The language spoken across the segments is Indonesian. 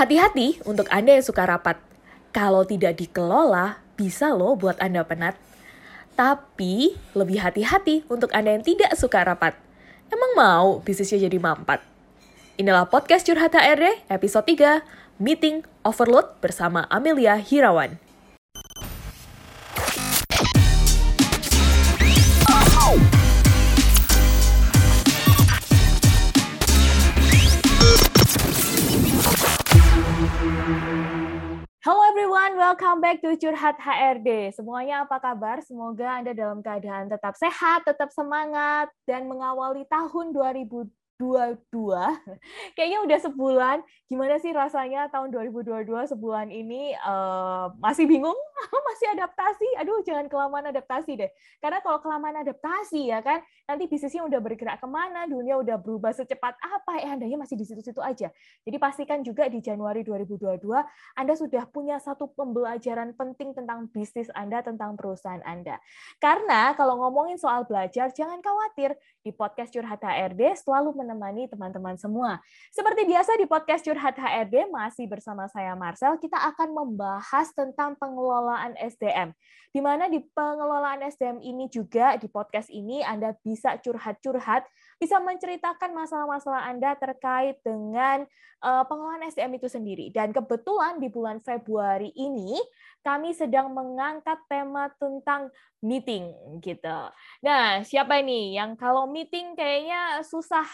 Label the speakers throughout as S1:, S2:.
S1: Hati-hati untuk Anda yang suka rapat. Kalau tidak dikelola, bisa loh buat Anda penat. Tapi, lebih hati-hati untuk Anda yang tidak suka rapat. Emang mau bisnisnya jadi mampat? Inilah podcast Curhat HRD episode 3, Meeting Overload bersama Amelia Hirawan. Welcome back to Curhat HRD. Semuanya apa kabar? Semoga Anda dalam keadaan tetap sehat, tetap semangat, dan mengawali tahun 2020 2022. Kayaknya udah sebulan. Gimana sih rasanya tahun 2022 sebulan ini uh, masih bingung, masih adaptasi. Aduh, jangan kelamaan adaptasi deh. Karena kalau kelamaan adaptasi ya kan, nanti bisnisnya udah bergerak ke mana, dunia udah berubah secepat apa, eh andanya masih di situ-situ aja. Jadi pastikan juga di Januari 2022 Anda sudah punya satu pembelajaran penting tentang bisnis Anda, tentang perusahaan Anda. Karena kalau ngomongin soal belajar, jangan khawatir. Di podcast Curhat HRD selalu menemani teman-teman semua. Seperti biasa di podcast Curhat HRD masih bersama saya Marcel, kita akan membahas tentang pengelolaan SDM. Di mana di pengelolaan SDM ini juga di podcast ini Anda bisa curhat-curhat, bisa menceritakan masalah-masalah Anda terkait dengan uh, pengelolaan SDM itu sendiri. Dan kebetulan di bulan Februari ini kami sedang mengangkat tema tentang meeting gitu. Nah, siapa ini yang kalau meeting kayaknya susah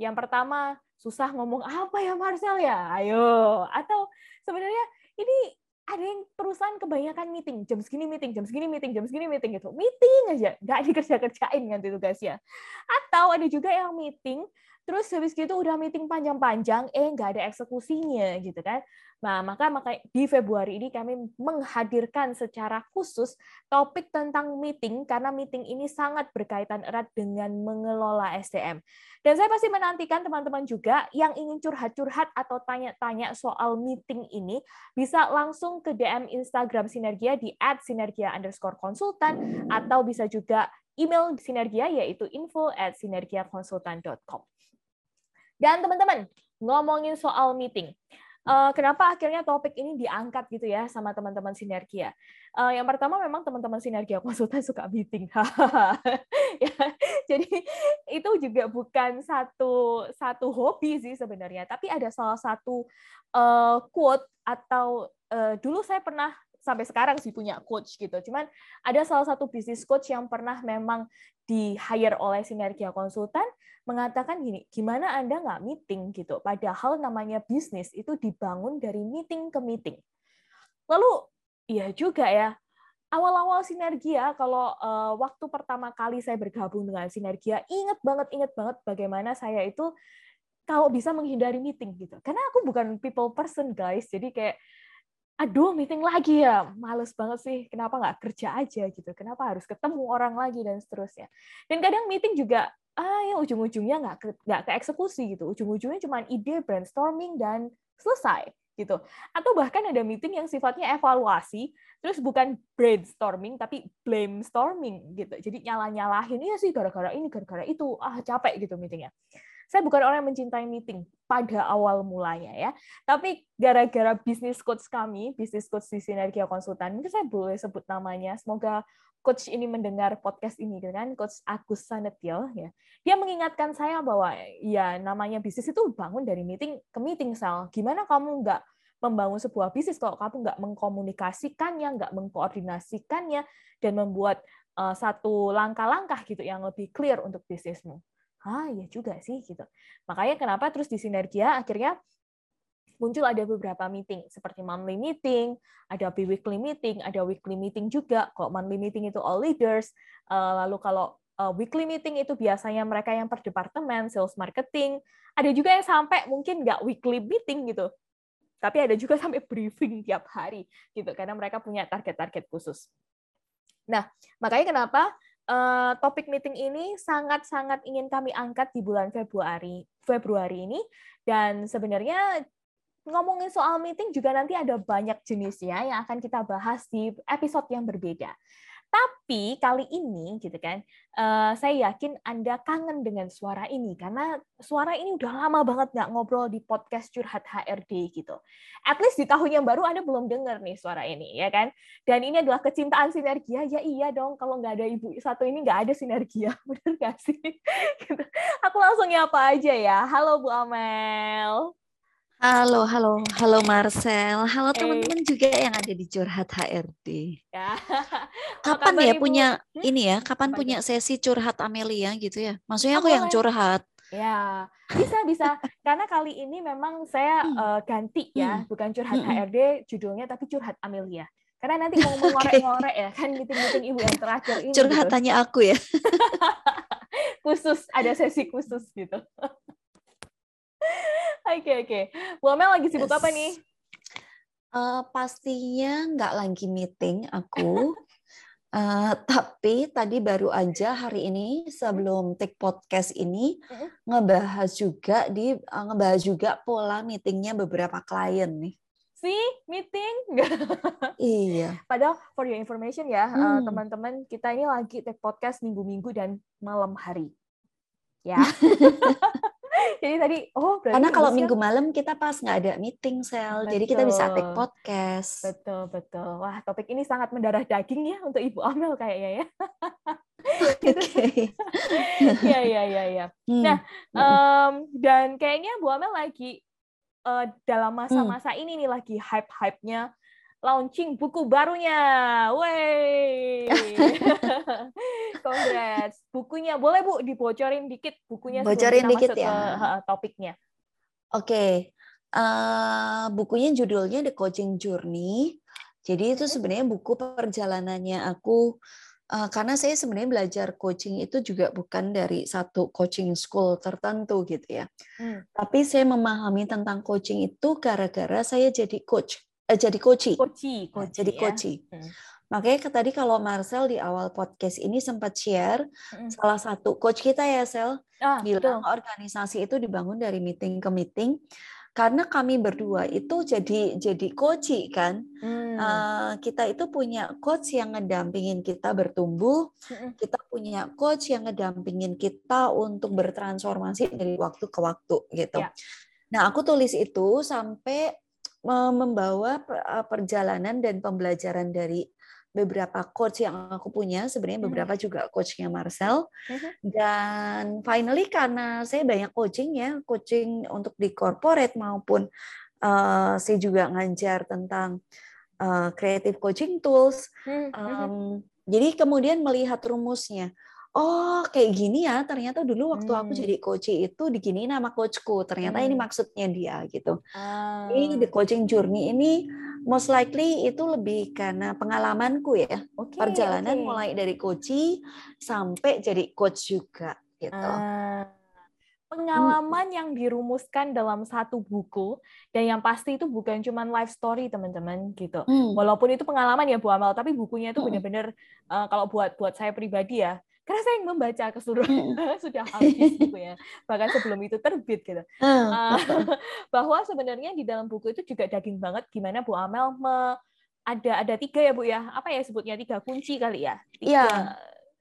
S1: yang pertama, susah ngomong apa ya Marcel ya? Ayo. Atau sebenarnya ini ada yang perusahaan kebanyakan meeting, jam segini meeting, jam segini meeting, jam segini meeting gitu. Meeting aja, nggak dikerja-kerjain ganti tugasnya. Atau ada juga yang meeting, terus habis gitu udah meeting panjang-panjang, eh nggak ada eksekusinya gitu kan. Nah, maka maka di Februari ini kami menghadirkan secara khusus topik tentang meeting karena meeting ini sangat berkaitan erat dengan mengelola SDM. Dan saya pasti menantikan teman-teman juga yang ingin curhat-curhat atau tanya-tanya soal meeting ini bisa langsung ke DM Instagram Sinergia di @sinergia underscore konsultan atau bisa juga email Sinergia yaitu info at sinergiakonsultan.com. Dan teman-teman, ngomongin soal meeting uh, kenapa akhirnya topik ini diangkat gitu ya sama teman-teman sinergia. Uh, yang pertama memang teman-teman sinergia konsultan suka meeting. ya, jadi itu juga bukan satu satu hobi sih sebenarnya, tapi ada salah satu uh, quote atau uh, dulu saya pernah sampai sekarang sih punya coach gitu. Cuman ada salah satu bisnis coach yang pernah memang di hire oleh Sinergia Konsultan mengatakan gini, gimana Anda nggak meeting gitu? Padahal namanya bisnis itu dibangun dari meeting ke meeting. Lalu, iya juga ya, awal-awal Sinergia, kalau uh, waktu pertama kali saya bergabung dengan Sinergia, ingat banget, ingat banget bagaimana saya itu kalau bisa menghindari meeting gitu. Karena aku bukan people person guys, jadi kayak aduh meeting lagi ya, males banget sih, kenapa nggak kerja aja gitu, kenapa harus ketemu orang lagi dan seterusnya. Dan kadang meeting juga, ah ya ujung-ujungnya nggak ke, nggak ke eksekusi gitu, ujung-ujungnya cuma ide brainstorming dan selesai gitu. Atau bahkan ada meeting yang sifatnya evaluasi, terus bukan brainstorming tapi blame storming gitu. Jadi nyala-nyalahin, iya sih gara-gara ini, gara-gara itu, ah capek gitu meetingnya saya bukan orang yang mencintai meeting pada awal mulanya ya. Tapi gara-gara bisnis coach kami, bisnis coach di Sinergia Konsultan, mungkin saya boleh sebut namanya. Semoga coach ini mendengar podcast ini dengan coach Agus Sanetio ya. Dia mengingatkan saya bahwa ya namanya bisnis itu bangun dari meeting ke meeting sel. Gimana kamu nggak membangun sebuah bisnis kalau kamu nggak mengkomunikasikannya, nggak mengkoordinasikannya, dan membuat uh, satu langkah-langkah gitu yang lebih clear untuk bisnismu ah ya juga sih gitu. Makanya kenapa terus di Sinergia akhirnya muncul ada beberapa meeting seperti monthly meeting, ada bi-weekly meeting, ada weekly meeting juga. Kalau monthly meeting itu all leaders, eh, lalu kalau eh, weekly meeting itu biasanya mereka yang per departemen, sales marketing. Ada juga yang sampai mungkin nggak weekly meeting gitu, tapi ada juga sampai briefing tiap hari gitu karena mereka punya target-target khusus. Nah, makanya kenapa uh, topik meeting ini sangat-sangat ingin kami angkat di bulan Februari Februari ini dan sebenarnya ngomongin soal meeting juga nanti ada banyak jenisnya yang akan kita bahas di episode yang berbeda. Tapi kali ini gitu kan, uh, saya yakin Anda kangen dengan suara ini karena suara ini udah lama banget nggak ngobrol di podcast curhat HRD gitu. At least di tahun yang baru Anda belum dengar nih suara ini ya kan. Dan ini adalah kecintaan sinergia ya iya dong kalau nggak ada ibu satu ini nggak ada sinergia bener nggak sih? gitu. Aku langsung nyapa aja ya. Halo Bu Amel.
S2: Halo, halo, halo Marcel. Halo teman-teman juga yang ada di Curhat HRD. Ya. Kapan ya Ibu? punya hmm? ini ya? Kapan Apa punya itu? sesi curhat Amelia gitu ya? Maksudnya aku oh, yang curhat.
S1: Ya, bisa bisa. Karena kali ini memang saya hmm. uh, ganti ya, hmm. bukan curhat hmm. HRD judulnya tapi curhat Amelia. Karena nanti mau ngorek-ngorek ya, kan meeting-meeting ibu yang terakhir ini.
S2: Gitu. aku ya.
S1: khusus, ada sesi khusus gitu. Oke oke. Bu Amel lagi sibuk yes. apa nih?
S2: Uh, pastinya nggak lagi meeting aku. Uh, tapi tadi baru aja hari ini sebelum take podcast ini uh-huh. ngebahas juga di uh, ngebahas juga pola meetingnya beberapa klien nih.
S1: Si meeting?
S2: iya.
S1: Padahal for your information ya hmm. uh, teman-teman kita ini lagi take podcast minggu-minggu dan malam hari. Ya. jadi tadi oh
S2: karena kalau minggu malam kita pas nggak ada meeting sel betul. jadi kita bisa take podcast
S1: betul betul wah topik ini sangat mendarah daging ya untuk ibu Amel kayaknya ya Oke. ya ya ya ya. Hmm. Nah, um, dan kayaknya Bu Amel lagi uh, dalam masa-masa hmm. ini nih lagi hype-hype-nya launching buku barunya. Wey. Congrats. Bukunya boleh Bu dibocorin dikit bukunya
S2: Bocorin dikit ya.
S1: Ke, topiknya.
S2: Oke. Okay. Uh, eh, bukunya judulnya The Coaching Journey. Jadi itu sebenarnya buku perjalanannya aku uh, karena saya sebenarnya belajar coaching itu juga bukan dari satu coaching school tertentu gitu ya. Hmm. Tapi saya memahami tentang coaching itu gara-gara saya jadi coach eh, jadi coach.
S1: Coach,
S2: coach jadi coach. Ya? Hmm. Makanya tadi kalau Marcel di awal podcast ini sempat share hmm. salah satu coach kita ya Sel ah, bilang betul. organisasi itu dibangun dari meeting ke meeting karena kami berdua itu jadi jadi coach kan hmm. uh, kita itu punya coach yang ngedampingin kita bertumbuh hmm. kita punya coach yang ngedampingin kita untuk bertransformasi dari waktu ke waktu gitu ya. nah aku tulis itu sampai membawa eh, perjalanan dan pembelajaran dari beberapa coach yang aku punya. Sebenarnya hmm. beberapa juga coachnya Marcel. Hmm. dan finally karena saya banyak coaching ya coaching untuk di corporate maupun uh, saya juga ngajar tentang uh, creative coaching tools. Um, jadi kemudian melihat rumusnya oh kayak gini ya ternyata dulu waktu hmm. aku jadi coach itu digini nama coachku ternyata hmm. ini maksudnya dia gitu ah. ini the coaching journey ini most likely itu lebih karena pengalamanku ya okay, perjalanan okay. mulai dari coach sampai jadi coach juga gitu ah
S1: pengalaman yang dirumuskan dalam satu buku dan yang pasti itu bukan cuma life story teman-teman gitu. Hmm. Walaupun itu pengalaman ya Bu Amal, tapi bukunya itu benar-benar uh, kalau buat buat saya pribadi ya, karena saya yang membaca keseluruhan sudah habis gitu ya bahkan sebelum itu terbit gitu uh, bahwa sebenarnya di dalam buku itu juga daging banget gimana Bu Amel me, ada ada tiga ya Bu ya apa ya sebutnya tiga kunci kali ya
S2: tiga ya.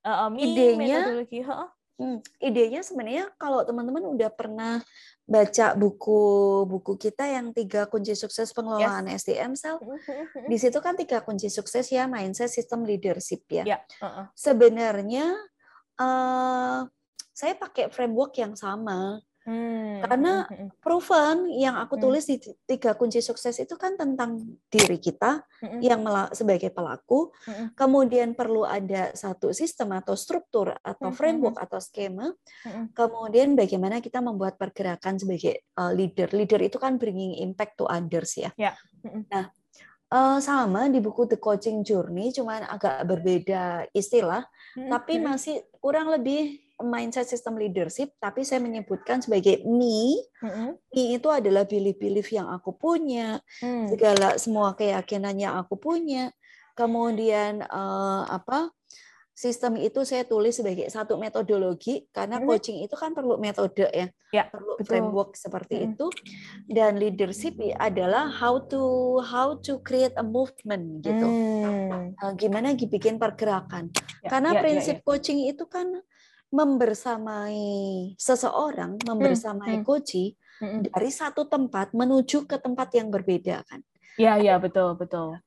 S2: uh, idenya metodologi huh? Hmm, idenya sebenarnya kalau teman-teman udah pernah baca buku buku kita yang tiga kunci sukses pengelolaan yes. SDM sel, hmm, hmm, di situ kan tiga kunci sukses ya mindset, sistem, leadership ya. Yeah. Uh -uh. Sebenarnya uh, saya pakai framework yang sama Hmm. Karena hmm, hmm, hmm. proven yang aku tulis di tiga kunci sukses itu kan tentang diri kita hmm. yang sebagai pelaku, hmm. kemudian perlu ada satu sistem atau struktur atau framework hmm. atau skema, hmm. kemudian bagaimana kita membuat pergerakan sebagai uh, leader. Leader itu kan bringing impact to others ya. Yeah. Hmm. Nah, uh, sama di buku The Coaching Journey, cuman agak berbeda istilah, hmm. tapi masih kurang lebih mindset system leadership, tapi saya menyebutkan sebagai me. Mm-hmm. Me itu adalah belief-belief yang aku punya, mm. segala semua keyakinan yang aku punya. Kemudian uh, apa? Sistem itu saya tulis sebagai satu metodologi karena mm -hmm. coaching itu kan perlu metode ya, ya perlu betul. framework seperti mm -hmm. itu dan leadership adalah how to how to create a movement gitu mm. gimana dibikin pergerakan ya, karena ya, ya prinsip ya, ya. coaching itu kan membersamai seseorang membersamai mm -hmm. coach mm -hmm. dari satu tempat menuju ke tempat yang berbeda kan
S1: ya ya betul betul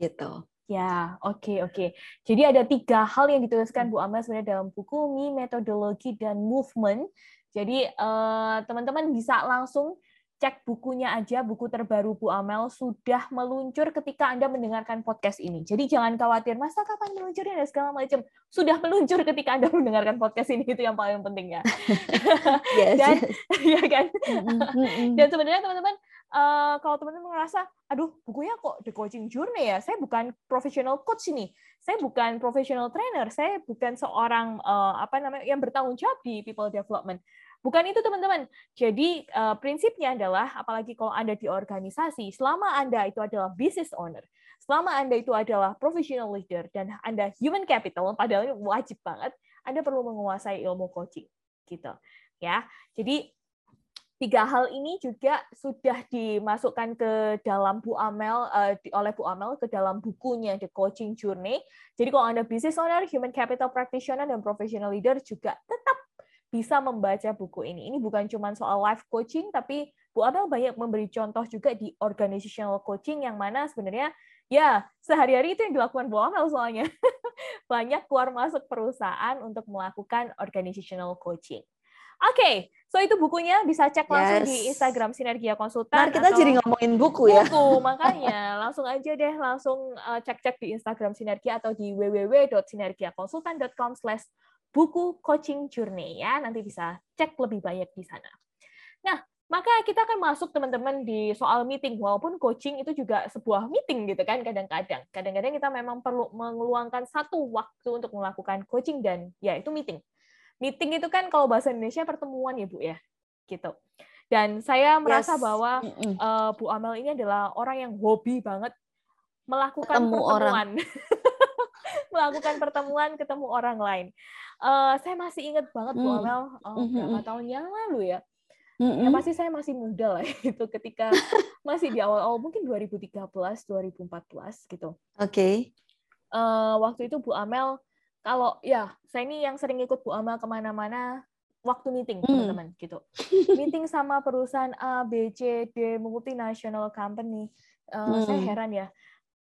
S2: gitu
S1: Ya, oke okay, oke. Okay. Jadi ada tiga hal yang dituliskan Bu Amel sebenarnya dalam buku Mi Metodologi dan Movement. Jadi eh, teman-teman uh, bisa langsung cek bukunya aja, buku terbaru Bu Amel sudah meluncur ketika Anda mendengarkan podcast ini. Jadi jangan khawatir, masa kapan meluncurnya dan segala macam. Sudah meluncur ketika Anda mendengarkan podcast ini, itu yang paling penting ya. yes, dan yes. ya kan. dan sebenarnya teman-teman uh, kalau teman-teman merasa, aduh bukunya kok The Coaching Journey ya, saya bukan professional coach ini, saya bukan professional trainer, saya bukan seorang uh, apa namanya yang bertanggung jawab di people development. Bukan itu teman-teman. Jadi uh, prinsipnya adalah, apalagi kalau anda di organisasi, selama anda itu adalah business owner, selama anda itu adalah professional leader dan anda human capital, padahal wajib banget, anda perlu menguasai ilmu coaching, gitu. Ya, jadi tiga hal ini juga sudah dimasukkan ke dalam Bu Amel uh, oleh Bu Amel ke dalam bukunya The Coaching Journey. Jadi kalau Anda business owner, human capital practitioner dan professional leader juga tetap bisa membaca buku ini. Ini bukan cuma soal life coaching tapi Bu Amel banyak memberi contoh juga di organizational coaching yang mana sebenarnya ya sehari-hari itu yang dilakukan Bu Amel soalnya. banyak keluar masuk perusahaan untuk melakukan organizational coaching. Oke, okay, so itu bukunya bisa cek langsung yes. di Instagram Sinergia Konsultan.
S2: Nah, kita atau jadi ngomongin buku ya.
S1: Buku, makanya langsung aja deh langsung uh, cek-cek di Instagram Sinergia atau di www.sinergiakonsultan.com slash buku coaching journey ya. Nanti bisa cek lebih banyak di sana. Nah, maka kita akan masuk teman-teman di soal meeting. Walaupun coaching itu juga sebuah meeting gitu kan kadang-kadang. Kadang-kadang kita memang perlu mengeluangkan satu waktu untuk melakukan coaching dan ya itu meeting meeting itu kan kalau bahasa Indonesia pertemuan ya Bu ya, gitu. Dan saya merasa yes. bahwa uh, Bu Amel ini adalah orang yang hobi banget melakukan ketemu pertemuan, orang. melakukan pertemuan ketemu orang lain. Uh, saya masih ingat banget mm. Bu Amel uh, berapa tahun yang lalu ya. Mm-hmm. Ya pasti saya masih muda lah itu ketika masih di awal-awal mungkin 2013, 2014 gitu.
S2: Oke. Okay.
S1: Uh, waktu itu Bu Amel kalau ya saya ini yang sering ikut Bu Amal ke mana-mana waktu meeting hmm. teman-teman gitu meeting sama perusahaan A B C D multinational company uh, hmm. saya heran ya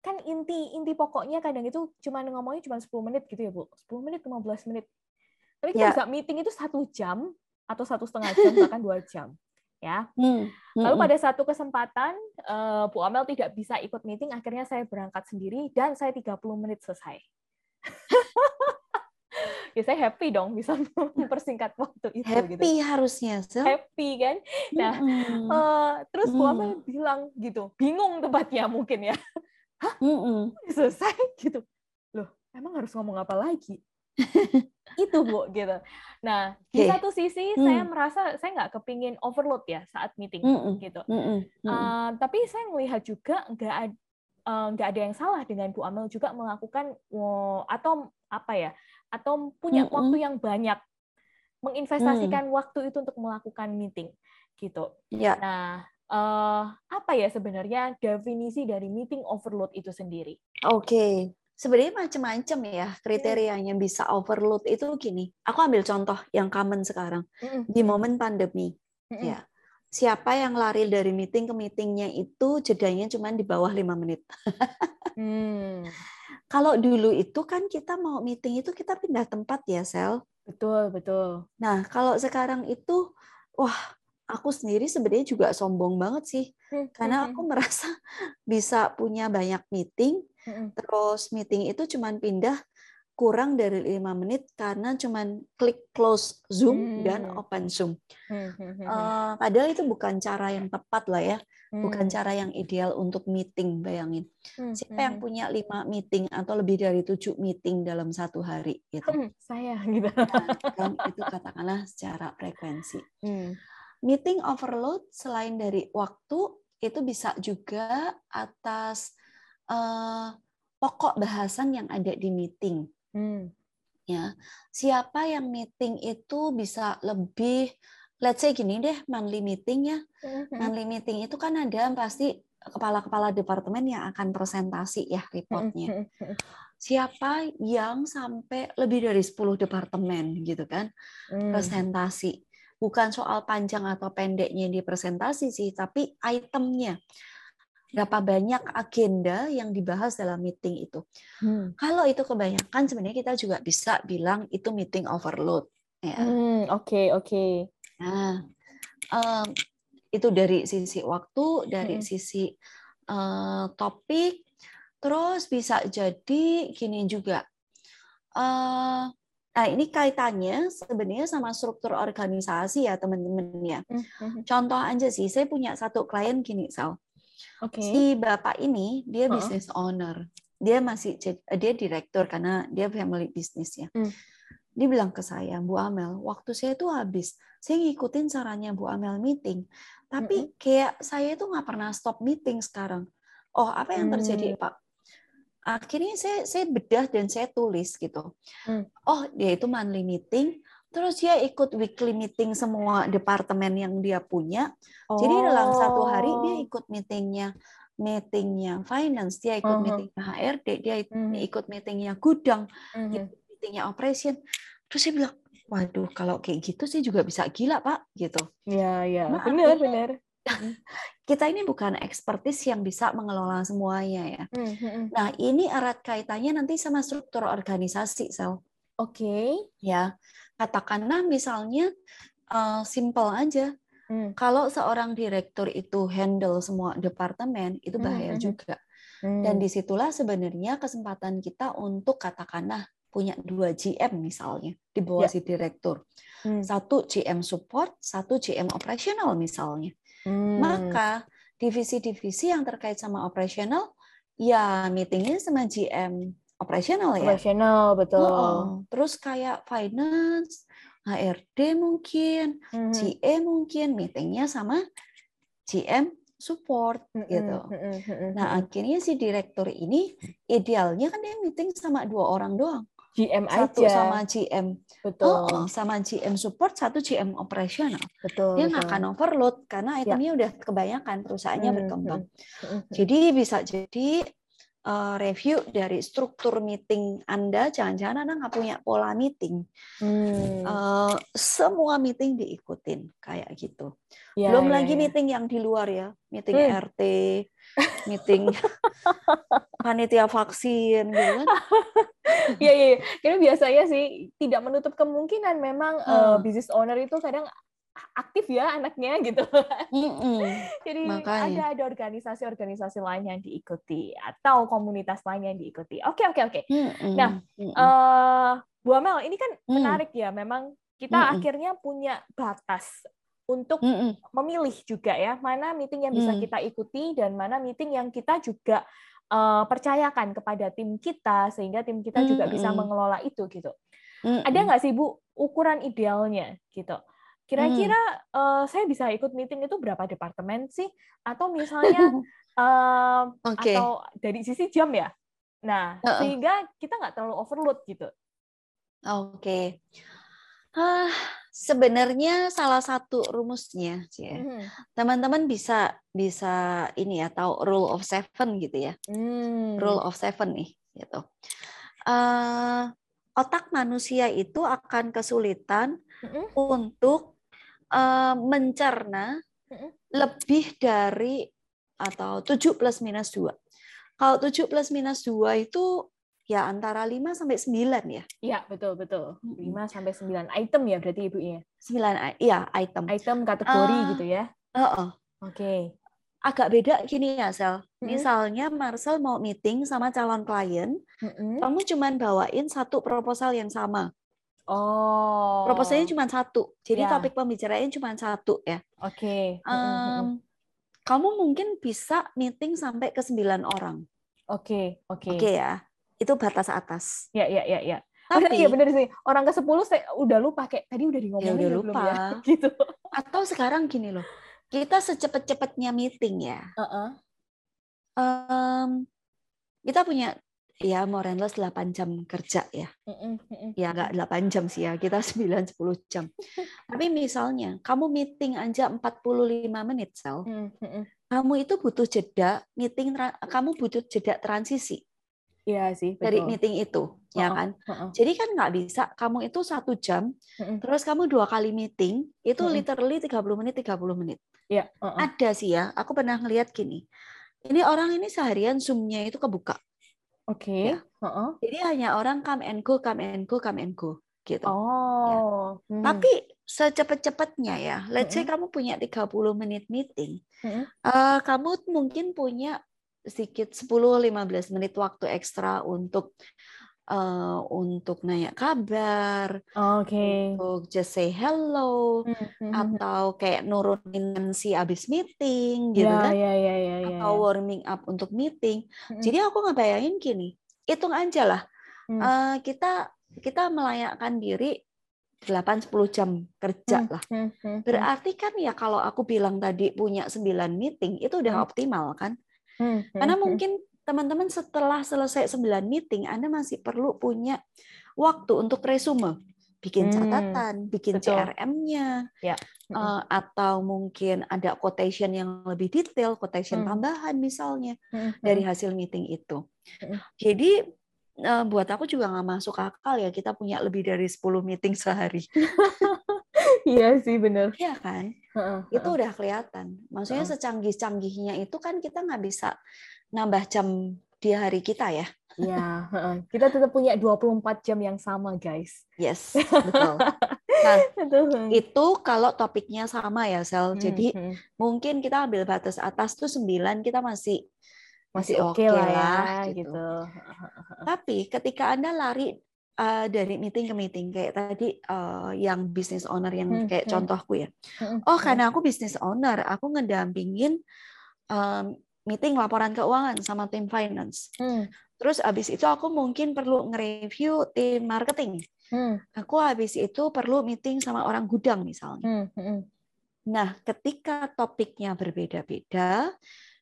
S1: kan inti inti pokoknya kadang itu cuma ngomongnya cuma 10 menit gitu ya Bu 10 menit 15 menit tapi kita yeah. bisa meeting itu satu jam atau satu setengah jam bahkan dua jam ya hmm. lalu hmm. pada satu kesempatan uh, Bu Amel tidak bisa ikut meeting akhirnya saya berangkat sendiri dan saya 30 menit selesai ya saya happy dong bisa mempersingkat waktu itu
S2: happy
S1: gitu.
S2: harusnya
S1: so. happy kan nah mm. uh, terus mm. Bu bilang gitu bingung tempatnya mungkin ya hah mm selesai gitu loh emang harus ngomong apa lagi itu bu gitu nah okay. di satu sisi mm. saya merasa saya nggak kepingin overload ya saat meeting mm -mm. gitu mm -mm. Uh, tapi saya melihat juga nggak ada nggak uh, ada yang salah dengan Bu Amel juga melakukan uh, atau apa ya atau punya mm -hmm. waktu yang banyak menginvestasikan mm. waktu itu untuk melakukan meeting gitu.
S2: Ya.
S1: Nah, uh, apa ya sebenarnya definisi dari meeting overload itu sendiri?
S2: Oke. Okay. Sebenarnya macam-macam ya kriterianya mm. bisa overload itu gini. Aku ambil contoh yang common sekarang mm. di momen pandemi. Mm. Ya. Siapa yang lari dari meeting ke meetingnya itu jedanya cuma di bawah lima menit. mm. Kalau dulu itu kan kita mau meeting itu kita pindah tempat ya, Sel.
S1: Betul, betul.
S2: Nah, kalau sekarang itu wah, aku sendiri sebenarnya juga sombong banget sih. Hmm, Karena hmm, aku hmm. merasa bisa punya banyak meeting, terus meeting itu cuma pindah kurang dari lima menit karena cuman klik close Zoom hmm. dan open Zoom. Hmm. Uh, padahal itu bukan cara yang tepat lah ya, hmm. bukan cara yang ideal untuk meeting. Bayangin, hmm. siapa yang punya lima meeting atau lebih dari tujuh meeting dalam satu hari? Gitu. Hmm.
S1: Saya gitu.
S2: Nah, kan itu katakanlah secara frekuensi. Hmm. Meeting overload selain dari waktu itu bisa juga atas uh, pokok bahasan yang ada di meeting. Hmm. Ya, siapa yang meeting itu bisa lebih let's say gini deh, monthly meeting ya. Mm-hmm. Monthly meeting itu kan ada pasti kepala-kepala departemen yang akan presentasi ya reportnya. Mm-hmm. Siapa yang sampai lebih dari 10 departemen gitu kan mm. presentasi. Bukan soal panjang atau pendeknya di presentasi sih, tapi itemnya berapa banyak agenda yang dibahas dalam meeting itu. Hmm. Kalau itu kebanyakan, sebenarnya kita juga bisa bilang itu meeting overload.
S1: Ya. Hmm, oke okay, oke. Okay.
S2: Nah, um, itu dari sisi waktu, dari hmm. sisi uh, topik, terus bisa jadi gini juga. Uh, Nah, ini kaitannya sebenarnya sama struktur organisasi ya, teman-teman ya. Hmm, Contoh aja sih, saya punya satu klien gini, Sal. Okay. Si bapak ini dia business owner. Dia masih dia direktur karena dia family business ya. Mm. Dia bilang ke saya, Bu Amel, waktu saya itu habis. Saya ngikutin caranya Bu Amel meeting, tapi mm-hmm. kayak saya itu nggak pernah stop meeting sekarang. Oh, apa yang terjadi, mm. Pak? Akhirnya saya saya bedah dan saya tulis gitu. Mm. Oh, dia itu monthly meeting, Terus dia ikut weekly meeting semua departemen yang dia punya. Oh. Jadi dalam satu hari dia oh. ikut meetingnya meetingnya finance, dia ikut uh -huh. meetingnya HRD, dia uh -huh. ikut meetingnya gudang, uh -huh. ikut meetingnya operation. Terus saya bilang, waduh kalau kayak gitu sih juga bisa gila pak, gitu.
S1: Iya iya, benar benar.
S2: Kita ini bukan ekspertis yang bisa mengelola semuanya ya. -huh. Nah ini erat kaitannya nanti sama struktur organisasi, sel.
S1: Oke. Okay.
S2: Ya, katakanlah misalnya uh, simple aja. Hmm. Kalau seorang direktur itu handle semua departemen, itu bahaya hmm. juga. Hmm. Dan di situlah sebenarnya kesempatan kita untuk katakanlah punya dua GM misalnya di bawah ya. si direktur. Hmm. Satu GM support, satu GM operasional misalnya. Hmm. Maka divisi-divisi yang terkait sama operasional, ya meetingnya sama GM operasional ya.
S1: Operasional betul. Oh,
S2: terus kayak finance, HRD mungkin, hmm. GE mungkin meetingnya sama GM support hmm. gitu. Hmm. Nah akhirnya si direktur ini idealnya kan dia meeting sama dua orang doang.
S1: GM
S2: satu
S1: aja.
S2: sama GM, betul. Oh, sama GM support, satu GM operasional.
S1: Betul.
S2: Dia nggak akan overload karena ya. itemnya ya. udah kebanyakan perusahaannya hmm. berkembang. Hmm. Jadi bisa jadi uh, review dari struktur meeting Anda, jangan-jangan Anda nggak punya pola meeting. Hmm. Uh, semua meeting diikutin kayak gitu. Ya, Belum ya, lagi ya. meeting yang di luar ya, meeting hmm. RT, meeting panitia vaksin, gitu kan?
S1: Iya, iya. Karena biasanya sih tidak menutup kemungkinan memang hmm. uh, business owner itu kadang aktif ya anaknya gitu. Mm-mm. Jadi Makanya. ada ada organisasi-organisasi lain yang diikuti atau komunitas lain yang diikuti. Oke oke oke. Nah, Uh, Bu Amel ini kan mm. menarik ya. Memang kita Mm-mm. akhirnya punya batas untuk Mm-mm. memilih juga ya mana meeting yang bisa mm. kita ikuti dan mana meeting yang kita juga uh, percayakan kepada tim kita sehingga tim kita Mm-mm. juga bisa mengelola itu gitu. Mm-mm. Ada nggak sih Bu ukuran idealnya gitu? Kira-kira hmm. uh, saya bisa ikut meeting itu berapa departemen sih? Atau misalnya uh, okay. atau dari sisi jam ya? Nah, uh -uh. sehingga kita nggak terlalu overload gitu.
S2: Oke. Okay. Uh, sebenarnya salah satu rumusnya, ya. teman-teman bisa bisa ini ya tahu rule of seven gitu ya, hmm. rule of seven nih, gitu. Uh, otak manusia itu akan kesulitan hmm. untuk uh, mencerna lebih dari atau 7 plus minus 2. Kalau 7 plus minus 2 itu ya antara 5 sampai 9 ya.
S1: Iya, betul betul. 5 sampai 9 item ya berarti Ibu ya.
S2: 9 iya, item.
S1: Item kategori uh, gitu ya.
S2: Uh, uh.
S1: Oke. Okay.
S2: Agak beda gini ya, Sel. Misalnya Marcel mau meeting sama calon klien, mm -hmm. kamu cuman bawain satu proposal yang sama.
S1: Oh.
S2: Proposalnya cuma satu. Jadi ya. topik pembicaraannya cuma satu ya.
S1: Oke. Okay.
S2: Um, kamu mungkin bisa meeting sampai ke sembilan orang.
S1: Oke, okay. oke. Okay.
S2: Oke okay, ya. Itu batas atas.
S1: Ya, ya, ya, ya. Tapi iya benar sih. Orang ke sepuluh saya udah lupa kayak tadi udah ngomongin
S2: ya, udah lupa. Belum ya?
S1: gitu.
S2: Atau sekarang gini loh. Kita secepat-cepatnya meeting ya. Uh -uh. Um, kita punya ya more and less 8 jam kerja ya. Ya nggak 8 jam sih ya, kita 9 10 jam. Tapi misalnya kamu meeting aja 45 menit sel. Kamu itu butuh jeda meeting kamu butuh jeda transisi.
S1: Iya sih.
S2: Betul. Dari meeting itu, uh-uh, ya kan. Uh-uh. Jadi kan nggak bisa kamu itu satu jam, uh-uh. terus kamu dua kali meeting, itu uh-uh. literally 30 menit, 30 menit.
S1: Iya. Uh-uh.
S2: Ada sih ya, aku pernah ngeliat gini. Ini orang ini seharian zoom-nya itu kebuka.
S1: Oke. Okay.
S2: Ya. Uh-uh. Jadi hanya orang come and go, come and go, come and go gitu.
S1: Oh.
S2: Ya. Hmm. Tapi secepat-cepatnya ya, let's say kamu punya 30 menit meeting, uh, kamu mungkin punya sedikit 10-15 menit waktu ekstra untuk uh, untuk nanya kabar,
S1: okay.
S2: untuk just say hello, mm-hmm. atau kayak nurunin si abis meeting gitu
S1: yeah,
S2: kan,
S1: yeah, yeah, yeah,
S2: yeah, atau warming up untuk meeting. Mm-hmm. Jadi aku nggak bayangin gini, hitung aja lah, mm. uh, kita kita melayakkan diri 8-10 jam kerja lah. Berarti kan ya kalau aku bilang tadi punya 9 meeting, itu udah optimal kan? Karena mungkin teman-teman setelah selesai 9 meeting, Anda masih perlu punya waktu untuk resume, bikin catatan, bikin CRM-nya,
S1: ya.
S2: uh, atau mungkin ada quotation yang lebih detail, quotation hmm. tambahan misalnya hmm. dari hasil meeting itu. Hmm. Jadi uh, buat aku juga nggak masuk akal ya kita punya lebih dari 10 meeting sehari.
S1: Iya sih benar.
S2: Iya kan? itu udah kelihatan. Maksudnya secanggih-canggihnya itu kan kita nggak bisa nambah jam di hari kita ya.
S1: Iya, kita tetap punya 24 jam yang sama, guys.
S2: Yes, betul. Nah, itu kalau topiknya sama ya, Sel. Jadi hmm, hmm. mungkin kita ambil batas atas tuh 9, kita masih masih oke okay lah, ya, gitu. gitu. Tapi ketika Anda lari uh, dari meeting ke meeting kayak tadi uh, yang business owner yang hmm, kayak hmm. contohku ya. Hmm, oh, karena aku business owner, aku ngedampingin um, meeting laporan keuangan sama tim finance. Hmm. Terus habis itu aku mungkin perlu nge-review tim marketing. Hmm. Aku habis itu perlu meeting sama orang gudang misalnya. Hmm. Hmm. Nah, ketika topiknya berbeda-beda,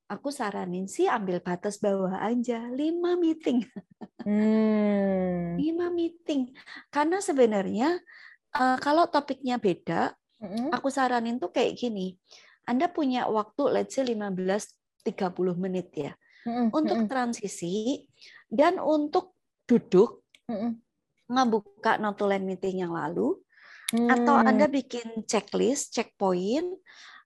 S2: aku saranin sih ambil batas bawah aja, lima meeting. Hmm. Lima meeting. Karena sebenarnya uh, kalau topiknya beda, hmm. aku saranin tuh kayak gini. Anda punya waktu let's say 15 30 menit ya. Hmm. Untuk transisi dan untuk duduk hmm. ngebuka notulen meeting yang lalu hmm. atau Anda bikin checklist, checkpoint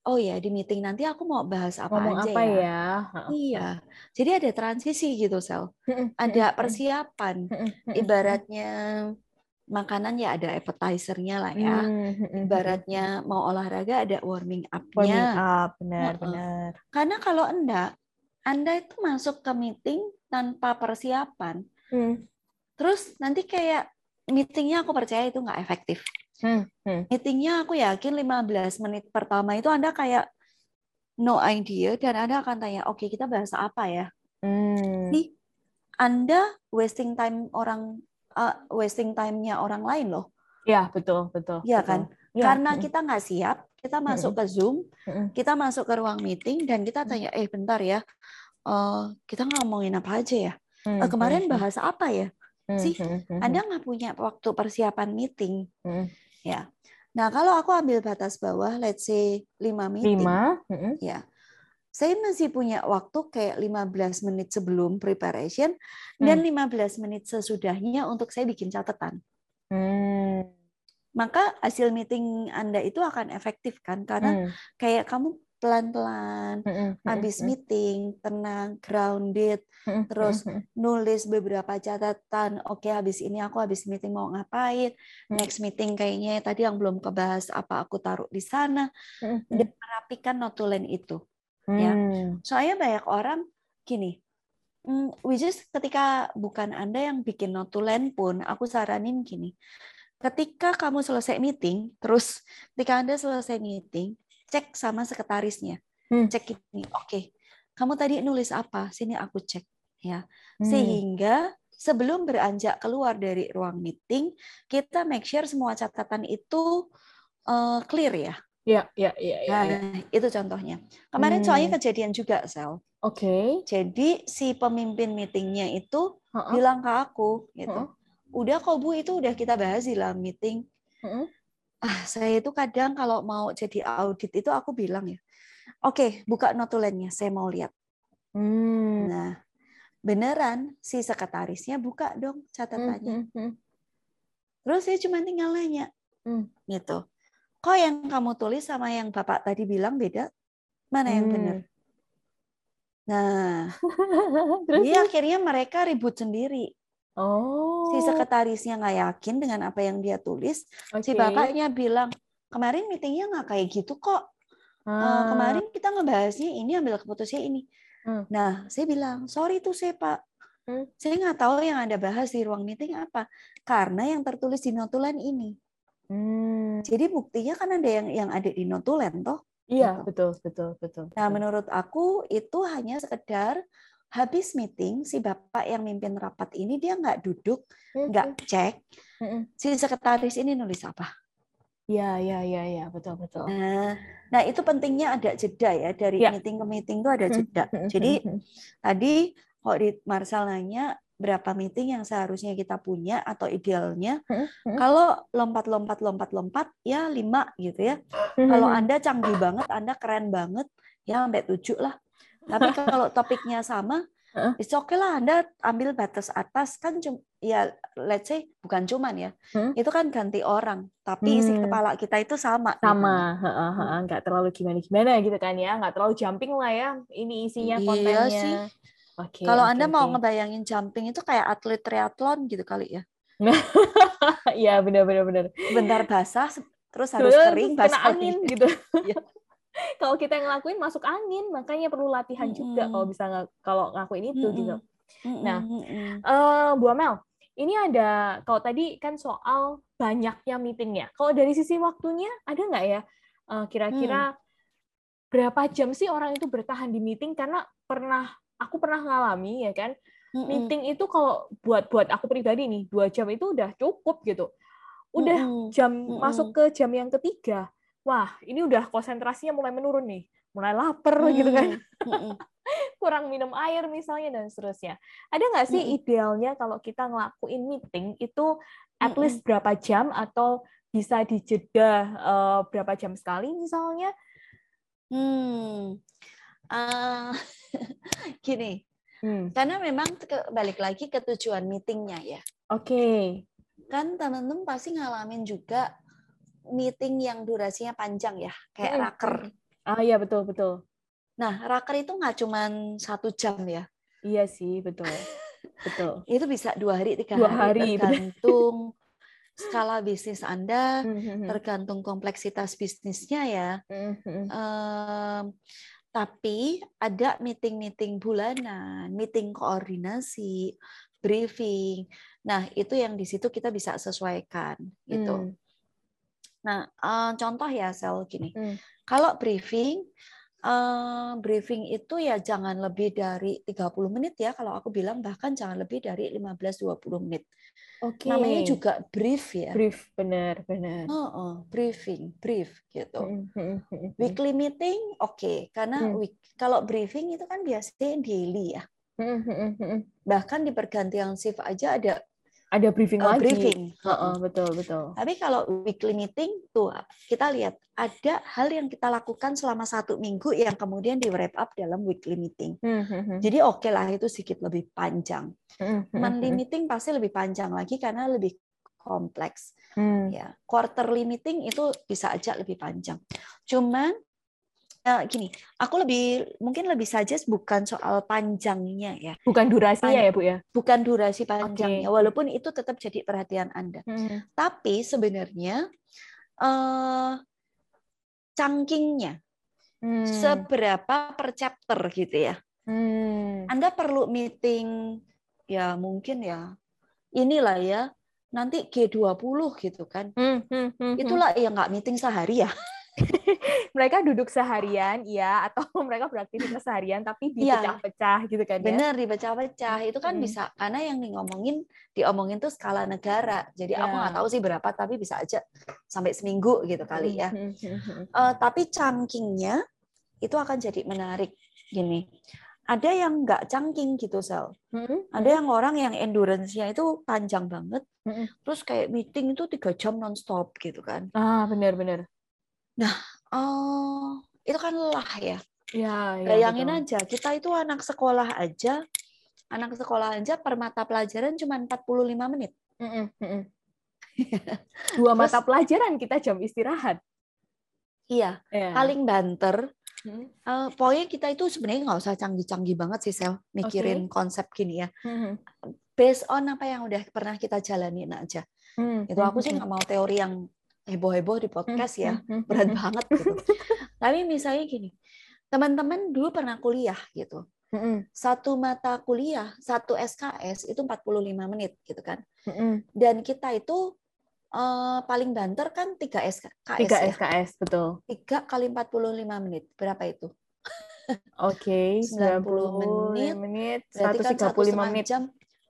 S2: oh ya di meeting nanti aku mau bahas apa
S1: Ngomong
S2: aja
S1: apa
S2: ya.
S1: ya.
S2: Iya. Jadi ada transisi gitu, Sel. Ada persiapan. Ibaratnya makanan ya ada appetizer-nya lah ya. Ibaratnya mau olahraga ada warming up-nya.
S1: Warming up, benar, benar.
S2: Karena kalau Anda Anda itu masuk ke meeting tanpa persiapan. Hmm. Terus nanti kayak meetingnya aku percaya itu nggak efektif. Hmm, hmm. Meetingnya aku yakin 15 menit pertama itu Anda kayak no idea dan Anda akan tanya, oke okay, kita bahas apa ya? Hmm. Nih, Anda wasting time orang uh, wasting time-nya orang lain loh.
S1: Ya betul betul.
S2: Iya kan? Ya. Karena kita nggak siap, kita masuk ke Zoom, kita masuk ke ruang meeting dan kita tanya, eh bentar ya, uh, kita ngomongin apa aja ya? Uh, kemarin bahas apa ya? Sih, Anda nggak punya waktu persiapan meeting ya. Nah, kalau aku ambil batas bawah, let's say 5 meeting. 5. Ya. Saya masih punya waktu kayak 15 menit sebelum preparation hmm. dan 15 menit sesudahnya untuk saya bikin catatan. Hmm. Maka hasil meeting Anda itu akan efektif kan karena hmm. kayak kamu pelan-pelan, habis meeting, tenang, grounded, terus nulis beberapa catatan. Oke, habis ini aku habis meeting mau ngapain? Next meeting kayaknya tadi yang belum kebahas apa aku taruh di sana dan merapikan notulen itu. Ya, mm. soalnya banyak orang gini. Mm, which is ketika bukan anda yang bikin notulen pun, aku saranin gini. Ketika kamu selesai meeting, terus ketika anda selesai meeting, cek sama sekretarisnya. Hmm. Cek ini, oke. Okay. Kamu tadi nulis apa? Sini aku cek ya. Hmm. Sehingga sebelum beranjak keluar dari ruang meeting, kita make sure semua catatan itu uh, clear ya.
S1: Iya, iya, iya. Ya,
S2: nah, ya. itu contohnya. Kemarin hmm. soalnya kejadian juga, Sel.
S1: Oke. Okay.
S2: Jadi si pemimpin meetingnya itu uh -uh. bilang ke aku gitu. Uh -uh. Udah kok Bu itu udah kita bahas di dalam meeting. Uh -uh. Ah, saya itu kadang kalau mau jadi audit itu aku bilang ya, oke okay, buka notulennya, saya mau lihat. Hmm. Nah, beneran si sekretarisnya buka dong catatannya. Hmm, hmm, hmm. Terus saya cuma tinggal nanya, hmm. gitu. Kok yang kamu tulis sama yang bapak tadi bilang beda? Mana yang hmm. benar? Nah, Terus jadi akhirnya mereka ribut sendiri. Oh. Si sekretarisnya nggak yakin dengan apa yang dia tulis. Okay. Si bapaknya bilang, kemarin meetingnya nggak kayak gitu kok. Eh, ah. kemarin kita ngebahasnya ini, ambil keputusannya ini. Hmm. Nah, saya bilang, sorry tuh saya pak. Hmm. Saya nggak tahu yang Anda bahas di ruang meeting apa. Karena yang tertulis di notulen ini. Hmm. Jadi buktinya kan ada yang yang ada di notulen toh.
S1: Iya, gitu. betul, betul, betul.
S2: Nah, menurut aku itu hanya sekedar habis meeting si bapak yang mimpin rapat ini dia nggak duduk nggak cek si sekretaris ini nulis apa
S1: Ya, ya, ya, ya, betul, betul.
S2: Nah, nah itu pentingnya ada jeda ya dari ya. meeting ke meeting itu ada jeda. Jadi tadi kok di Marsal nanya berapa meeting yang seharusnya kita punya atau idealnya, kalau lompat-lompat, lompat-lompat ya lima gitu ya. Kalau anda canggih banget, anda keren banget, ya sampai tujuh lah. Tapi kalau topiknya sama, It's okay lah Anda ambil batas atas kan cuma ya let's say bukan cuman ya. Hmm? Itu kan ganti orang, tapi hmm. isi kepala kita itu sama.
S1: Gitu. Sama, gitu. Hmm. nggak terlalu gimana-gimana gitu kan ya, nggak terlalu jumping lah ya. Ini isinya iya kontennya. Iya sih.
S2: Okay, Kalau okay, Anda okay. mau ngebayangin jumping itu kayak atlet triathlon gitu kali ya.
S1: Iya benar-benar benar.
S2: Bentar basah, terus harus kering,
S1: basah angin gitu. iya kalau kita yang ngelakuin masuk angin makanya perlu latihan mm-hmm. juga kalau bisa kalau ngakuin itu mm-hmm. gitu nah uh, Bu Amel ini ada kalau tadi kan soal banyaknya meetingnya kalau dari sisi waktunya ada nggak ya uh, kira-kira mm. berapa jam sih orang itu bertahan di meeting karena pernah aku pernah ngalami ya kan mm-hmm. meeting itu kalau buat buat aku pribadi nih dua jam itu udah cukup gitu udah mm-hmm. jam mm-hmm. masuk ke jam yang ketiga wah ini udah konsentrasinya mulai menurun nih, mulai lapar hmm. gitu kan. kurang minum air misalnya dan seterusnya. Ada nggak sih hmm. idealnya kalau kita ngelakuin meeting itu at least berapa jam atau bisa dijeda uh, berapa jam sekali misalnya?
S2: Hmm, uh, gini, hmm. karena memang balik lagi ke tujuan meetingnya ya.
S1: Oke. Okay.
S2: Kan teman-teman pasti ngalamin juga meeting yang durasinya panjang ya, kayak hmm. raker.
S1: Ah iya betul betul.
S2: Nah raker itu nggak cuma satu jam ya?
S1: Iya sih betul. betul.
S2: itu bisa dua hari tiga dua hari, hari tergantung skala bisnis Anda, hmm, hmm, hmm. tergantung kompleksitas bisnisnya ya. Um, tapi ada meeting-meeting bulanan, meeting koordinasi, briefing. Nah, itu yang di situ kita bisa sesuaikan gitu. Hmm. Nah, uh, contoh ya sel gini. Hmm. Kalau briefing uh, briefing itu ya jangan lebih dari 30 menit ya kalau aku bilang bahkan jangan lebih dari 15 20 menit. Oke. Okay. Namanya juga brief ya.
S1: Brief, benar, benar.
S2: Oh, oh briefing, brief gitu. Hmm, hmm, hmm, Weekly meeting oke, okay. karena hmm. week, kalau briefing itu kan biasanya daily ya. Bahkan di pergantian shift aja ada
S1: ada briefing uh, lagi.
S2: Briefing.
S1: Uh -uh, betul betul.
S2: Tapi kalau weekly meeting tuh kita lihat ada hal yang kita lakukan selama satu minggu yang kemudian di wrap up dalam weekly meeting. Hmm, hmm, hmm. Jadi oke okay lah itu sedikit lebih panjang. Hmm, hmm, Monthly meeting pasti lebih panjang lagi karena lebih kompleks. Hmm. Ya, quarterly meeting itu bisa aja lebih panjang. Cuman uh, gini, aku lebih mungkin lebih saja bukan soal panjangnya ya.
S1: Bukan durasinya Pan ya, Bu ya.
S2: Bukan durasi panjangnya, okay. walaupun itu tetap jadi perhatian Anda. Hmm. Tapi sebenarnya uh, cangkingnya hmm. seberapa per chapter gitu ya. Hmm. Anda perlu meeting ya mungkin ya inilah ya nanti G20 gitu kan. Hmm, hmm, hmm, Itulah yang nggak meeting sehari ya.
S1: mereka duduk seharian ya atau mereka beraktivitas seharian tapi iya. dipecah-pecah gitu kan
S2: ya. Bener dipecah-pecah. Itu kan hmm. bisa karena yang ngomongin diomongin tuh skala negara. Jadi ya. aku nggak tahu sih berapa tapi bisa aja sampai seminggu gitu kali ya. Uh, tapi chungkingnya itu akan jadi menarik gini. ada yang nggak cangking gitu sel hmm. ada yang orang yang endurance-nya itu panjang banget hmm. terus kayak meeting itu tiga jam nonstop gitu kan
S1: ah benar-benar
S2: nah oh, itu kan lelah ya
S1: Ya,
S2: ya, Bayangin betul. aja, kita itu anak sekolah aja, anak sekolah aja per mata pelajaran cuma 45 menit. Mm -mm,
S1: Dua Terus, mata pelajaran kita jam istirahat.
S2: Iya, yeah. paling banter Hmm. Uh, pokoknya kita itu sebenarnya nggak usah canggih-canggih banget sih sel mikirin okay. konsep gini ya. Hmm. Based on apa yang udah pernah kita jalanin aja. Hmm. Itu aku sih nggak mau teori yang heboh-heboh di podcast ya, hmm. berat banget gitu. Tapi misalnya gini, teman-teman dulu pernah kuliah gitu. Satu mata kuliah, satu SKS itu 45 menit gitu kan. Dan kita itu uh, paling banter kan 3 SKS.
S1: 3 ya? SKS, betul.
S2: 3 kali 45 menit. Berapa itu?
S1: Oke, okay, 90 menit. menit 135 kan menit.
S2: jam,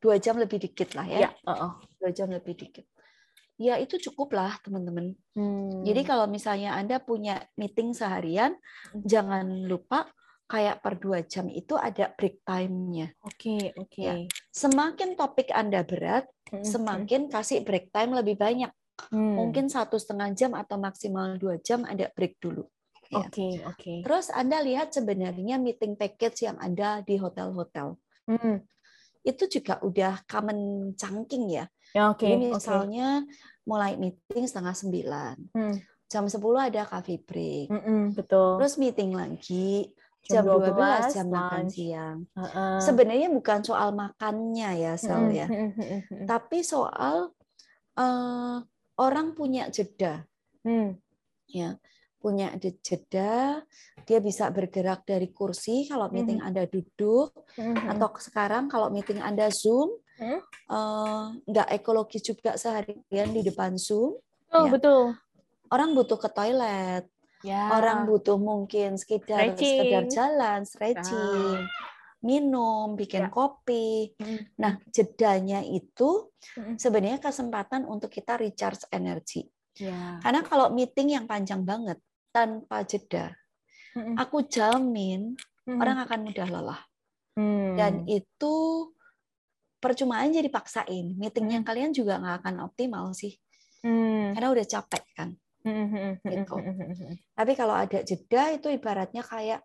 S2: 2 jam lebih dikit lah ya.
S1: ya uh -uh.
S2: 2 jam lebih dikit. Ya itu cukup lah teman-teman. Hmm. Jadi kalau misalnya Anda punya meeting seharian, hmm. jangan lupa kayak per dua jam itu ada break time-nya.
S1: Oke, okay, oke. Okay. Ya.
S2: Semakin topik Anda berat, Hmm, semakin kasih break time lebih banyak. Hmm. Mungkin satu setengah jam atau maksimal dua jam ada break dulu.
S1: Ya. Oke, okay, oke. Okay.
S2: Terus Anda lihat sebenarnya meeting package yang ada di hotel-hotel. Hmm. Itu juga udah common chunking ya.
S1: Ya okay,
S2: Jadi misalnya okay. mulai meeting setengah sembilan. Hmm. Jam sepuluh ada coffee break.
S1: Mm -mm, betul.
S2: Terus meeting lagi jam 12, 12 jam makan siang. Uh-uh. Sebenarnya bukan soal makannya ya, Sel ya. Tapi soal uh, orang punya jeda. Hmm. Ya, punya jeda, dia bisa bergerak dari kursi kalau meeting hmm. Anda duduk hmm. atau sekarang kalau meeting Anda Zoom, hmm. uh, nggak ekologis juga seharian di depan Zoom.
S1: Oh, ya. betul.
S2: Orang butuh ke toilet, Ya. Orang butuh mungkin sekedar stretching. sekedar jalan, stretching, ya. minum, bikin ya. kopi. Hmm. Nah, jedanya itu hmm. sebenarnya kesempatan untuk kita recharge energi. Ya. Karena kalau meeting yang panjang banget tanpa jeda, hmm. aku jamin hmm. orang akan mudah lelah. Hmm. Dan itu percuma aja dipaksain. Meetingnya hmm. kalian juga nggak akan optimal sih. Hmm. Karena udah capek kan gitu. Tapi kalau ada jeda itu ibaratnya kayak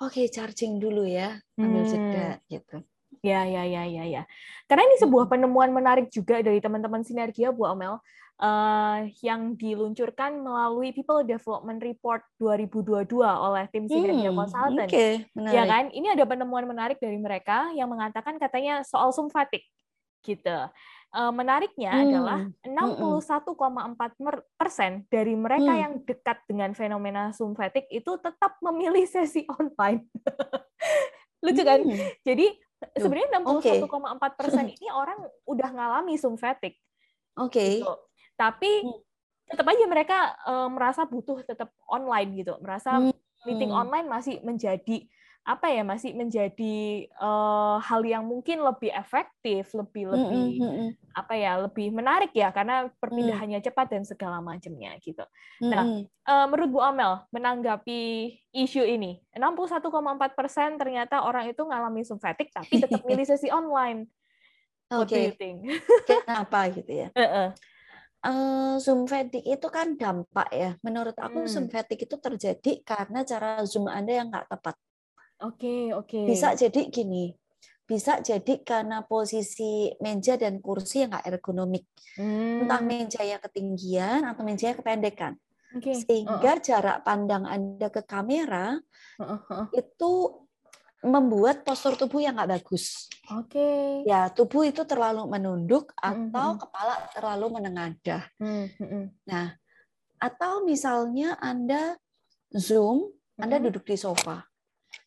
S2: oke okay, charging dulu ya, ambil jeda hmm. gitu.
S1: Ya, ya, ya, ya, ya. Karena ini sebuah penemuan menarik juga dari teman-teman Sinergia, Bu Amel, uh, yang diluncurkan melalui People Development Report 2022 oleh tim Sinergia hmm, Consultant.
S2: Okay,
S1: ya kan? Ini ada penemuan menarik dari mereka yang mengatakan katanya soal fatigue gitu. Eh, menariknya hmm. adalah 61,4 persen dari mereka hmm. yang dekat dengan fenomena fatigue itu tetap memilih sesi online. Lucu kan? Hmm. Jadi sebenarnya 61,4 persen okay. ini orang udah ngalami fatigue.
S2: Oke. Okay. Gitu.
S1: Tapi hmm. tetap aja mereka uh, merasa butuh tetap online gitu, merasa hmm. meeting online masih menjadi apa ya masih menjadi uh, hal yang mungkin lebih efektif, lebih lebih mm -hmm. apa ya lebih menarik ya karena perpindahannya mm. cepat dan segala macamnya gitu. Mm -hmm. Nah, uh, menurut Bu Amel menanggapi isu ini, 61,4 persen ternyata orang itu ngalami fatigue tapi tetap milih sesi online.
S2: Oke. Okay. Kenapa gitu ya? Uh -uh. Uh, Zoom fatigue itu kan dampak ya. Menurut aku hmm. Zoom fatigue itu terjadi karena cara Zoom Anda yang nggak tepat.
S1: Oke, oke.
S2: Bisa jadi gini, bisa jadi karena posisi meja dan kursi yang nggak ergonomik. Hmm. Entah mejanya ketinggian atau mejanya kependekan. Okay. Sehingga uh -uh. jarak pandang Anda ke kamera uh -uh. itu membuat postur tubuh yang nggak bagus.
S1: Oke. Okay.
S2: Ya, tubuh itu terlalu menunduk atau mm -hmm. kepala terlalu menengadah. Mm -hmm. Nah, atau misalnya Anda Zoom, Anda duduk di sofa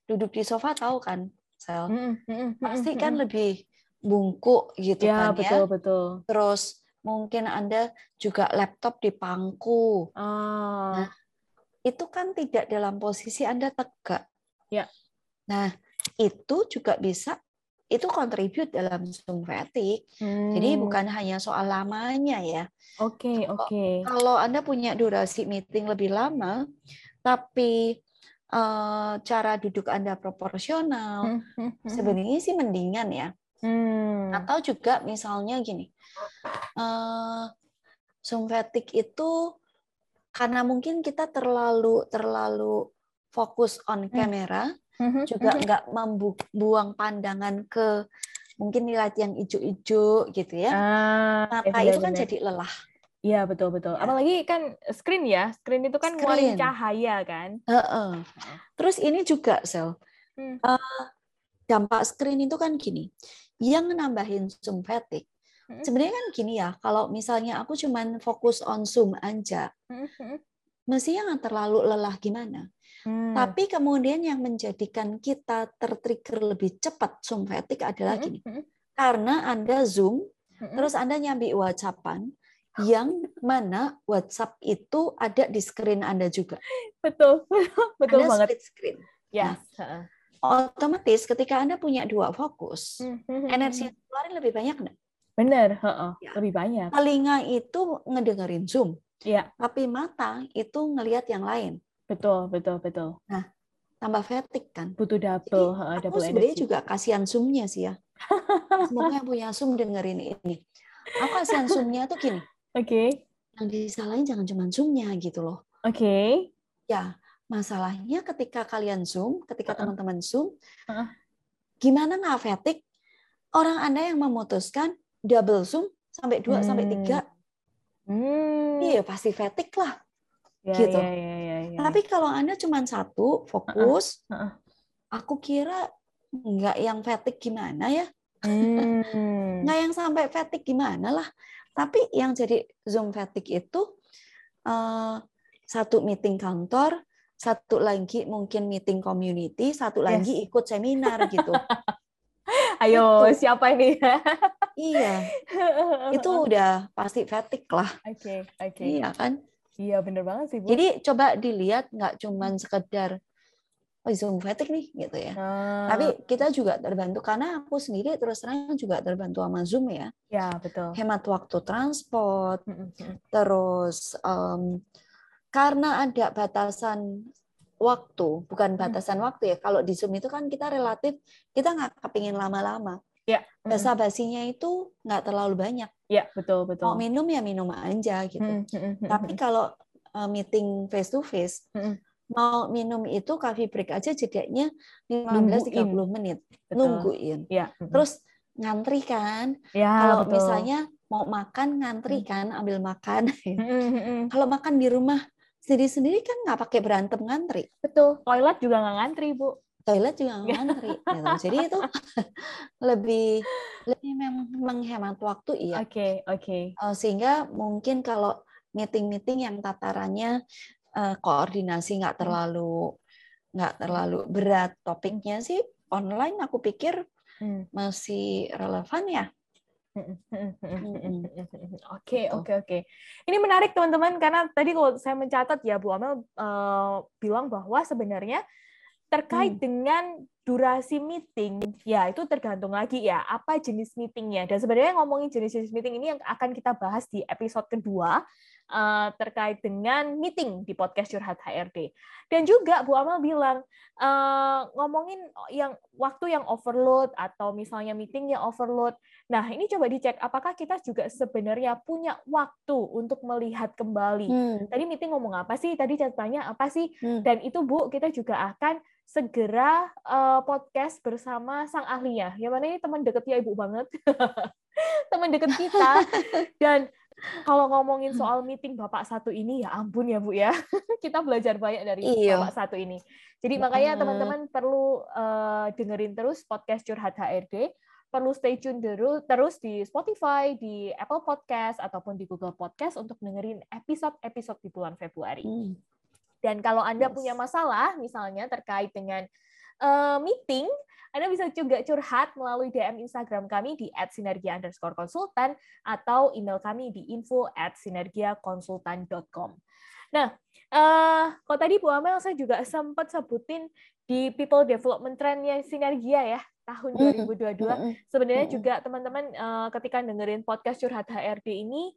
S2: duduk di sofa tahu kan sel mm -hmm. pasti kan lebih bungkuk gitu
S1: ya,
S2: kan
S1: betul, ya betul
S2: terus mungkin anda juga laptop di pangku
S1: oh. nah
S2: itu kan tidak dalam posisi anda tegak
S1: ya
S2: nah itu juga bisa itu kontribut dalam Zoom fatigue. Hmm. Jadi bukan hanya soal lamanya ya.
S1: Oke, okay, oke. Okay.
S2: Kalau Anda punya durasi meeting lebih lama, tapi uh, cara duduk Anda proporsional, hmm. sebenarnya sih mendingan ya. Hmm. Atau juga misalnya gini, uh, Zoom fatigue itu karena mungkin kita terlalu terlalu fokus on kamera, hmm. juga nggak membuang pandangan ke mungkin nilai yang hijau-hijau gitu ya. Ah, Mata ya itu kan jadi lelah.
S1: Iya betul betul. Ya. Apalagi kan screen ya, screen itu kan ngeluarin cahaya kan. Uh -uh.
S2: Terus ini juga sel, hmm. uh, dampak screen itu kan gini, yang nambahin zoom fatigue. Hmm. Sebenarnya kan gini ya, kalau misalnya aku cuman fokus on zoom aja, hmm. hmm. mestinya nggak terlalu lelah gimana. Hmm. Tapi kemudian yang menjadikan kita tertrigger lebih cepat zoom fatigue adalah hmm. gini, hmm. karena anda zoom, hmm. terus anda nyambi whatsappan yang mana WhatsApp itu ada di screen Anda juga.
S1: Betul, betul
S2: Anda
S1: banget.
S2: Split screen. Ya. Nah, otomatis ketika Anda punya dua fokus, hmm, hmm, hmm, energi yang keluarin lebih banyak enggak?
S1: Benar, ya. lebih banyak.
S2: Telinga itu ngedengerin Zoom. Ya. Tapi mata itu ngelihat yang lain.
S1: Betul, betul, betul.
S2: Nah, tambah fatigue kan.
S1: Butuh double,
S2: Jadi, double aku sebenarnya juga kasihan Zoom-nya sih ya. Semoga yang punya Zoom dengerin ini. Aku kasihan Zoom-nya tuh gini
S1: Oke. Okay.
S2: Yang disalahin jangan cuma zoom-nya gitu loh.
S1: Oke. Okay.
S2: Ya, masalahnya ketika kalian zoom, ketika teman-teman uh -uh. zoom, uh -uh. gimana nggak fatigue? Orang Anda yang memutuskan double zoom sampai dua hmm. sampai tiga, hmm. iya pasti fatigue lah. Ya, gitu. Ya, ya, ya. Tapi kalau Anda cuma satu, fokus, uh -uh. Uh -uh. aku kira nggak yang fatigue gimana ya? Hmm. nggak yang sampai fatigue gimana lah. Tapi yang jadi Zoom fatigue itu uh, satu meeting kantor, satu lagi mungkin meeting community, satu lagi ikut seminar gitu.
S1: Ayo, itu. siapa ini?
S2: iya. Itu udah pasti fatigue lah.
S1: Oke, okay, oke. Okay.
S2: Iya kan?
S1: Iya, bener banget sih, Bu.
S2: Jadi coba dilihat nggak cuman sekedar oh Zoom fatigue nih gitu ya. Hmm. Tapi kita juga terbantu karena aku sendiri terus terang juga terbantu sama Zoom ya.
S1: Ya betul.
S2: Hemat waktu transport, terus um, karena ada batasan waktu, bukan batasan waktu ya. Kalau di Zoom itu kan kita relatif kita nggak kepingin lama-lama. Ya. Bahasa basinya itu nggak terlalu banyak.
S1: Ya betul betul.
S2: Mau minum ya minum aja gitu. Tapi kalau meeting face to face mau minum itu coffee break aja jedanya 15 30 menit. Betul. Nungguin. Ya. Terus ngantri kan. Ya, Kalau betul. misalnya mau makan ngantri kan, ambil makan. Kalau makan di rumah sendiri-sendiri kan nggak pakai berantem ngantri.
S1: Betul. Toilet juga nggak ngantri, Bu.
S2: Toilet juga ngantri. gitu. Jadi itu lebih lebih memang menghemat waktu iya.
S1: Oke, okay, oke. Okay.
S2: Eh, sehingga mungkin kalau meeting-meeting yang tatarannya uh, koordinasi nggak hmm. terlalu nggak terlalu berat topiknya sih online aku pikir hmm. masih relevan ya.
S1: Oke oke oke. Ini menarik teman-teman karena tadi kalau saya mencatat ya Bu Amel uh, bilang bahwa sebenarnya terkait hmm. dengan durasi meeting, ya itu tergantung lagi ya apa jenis meetingnya. Dan sebenarnya ngomongin jenis-jenis meeting ini yang akan kita bahas di episode kedua uh, terkait dengan meeting di podcast Curhat HRD. Dan juga Bu Amal bilang uh, ngomongin yang waktu yang overload atau misalnya meetingnya overload. Nah ini coba dicek apakah kita juga sebenarnya punya waktu untuk melihat kembali. Hmm. Tadi meeting ngomong apa sih? Tadi catatannya apa sih? Hmm. Dan itu Bu kita juga akan segera uh, podcast bersama sang ahlinya. Yang mana ini teman dekatnya ibu banget, teman dekat kita. Dan kalau ngomongin soal meeting bapak satu ini ya ampun ya bu ya kita belajar banyak dari Iyo. bapak satu ini jadi makanya teman-teman perlu uh, dengerin terus podcast curhat HRD perlu stay tune dulu terus di Spotify, di Apple Podcast ataupun di Google Podcast untuk dengerin episode-episode di bulan Februari. Hmm. Dan kalau Anda yes. punya masalah misalnya terkait dengan uh, meeting anda bisa juga curhat melalui DM Instagram kami di @sinergia underscore konsultan atau email kami di info at sinergiakonsultan.com. Nah, uh, kalau tadi Bu Amel saya juga sempat sebutin di People Development Trendnya Sinergia ya tahun 2022. Sebenarnya juga teman-teman uh, ketika dengerin podcast Curhat HRD ini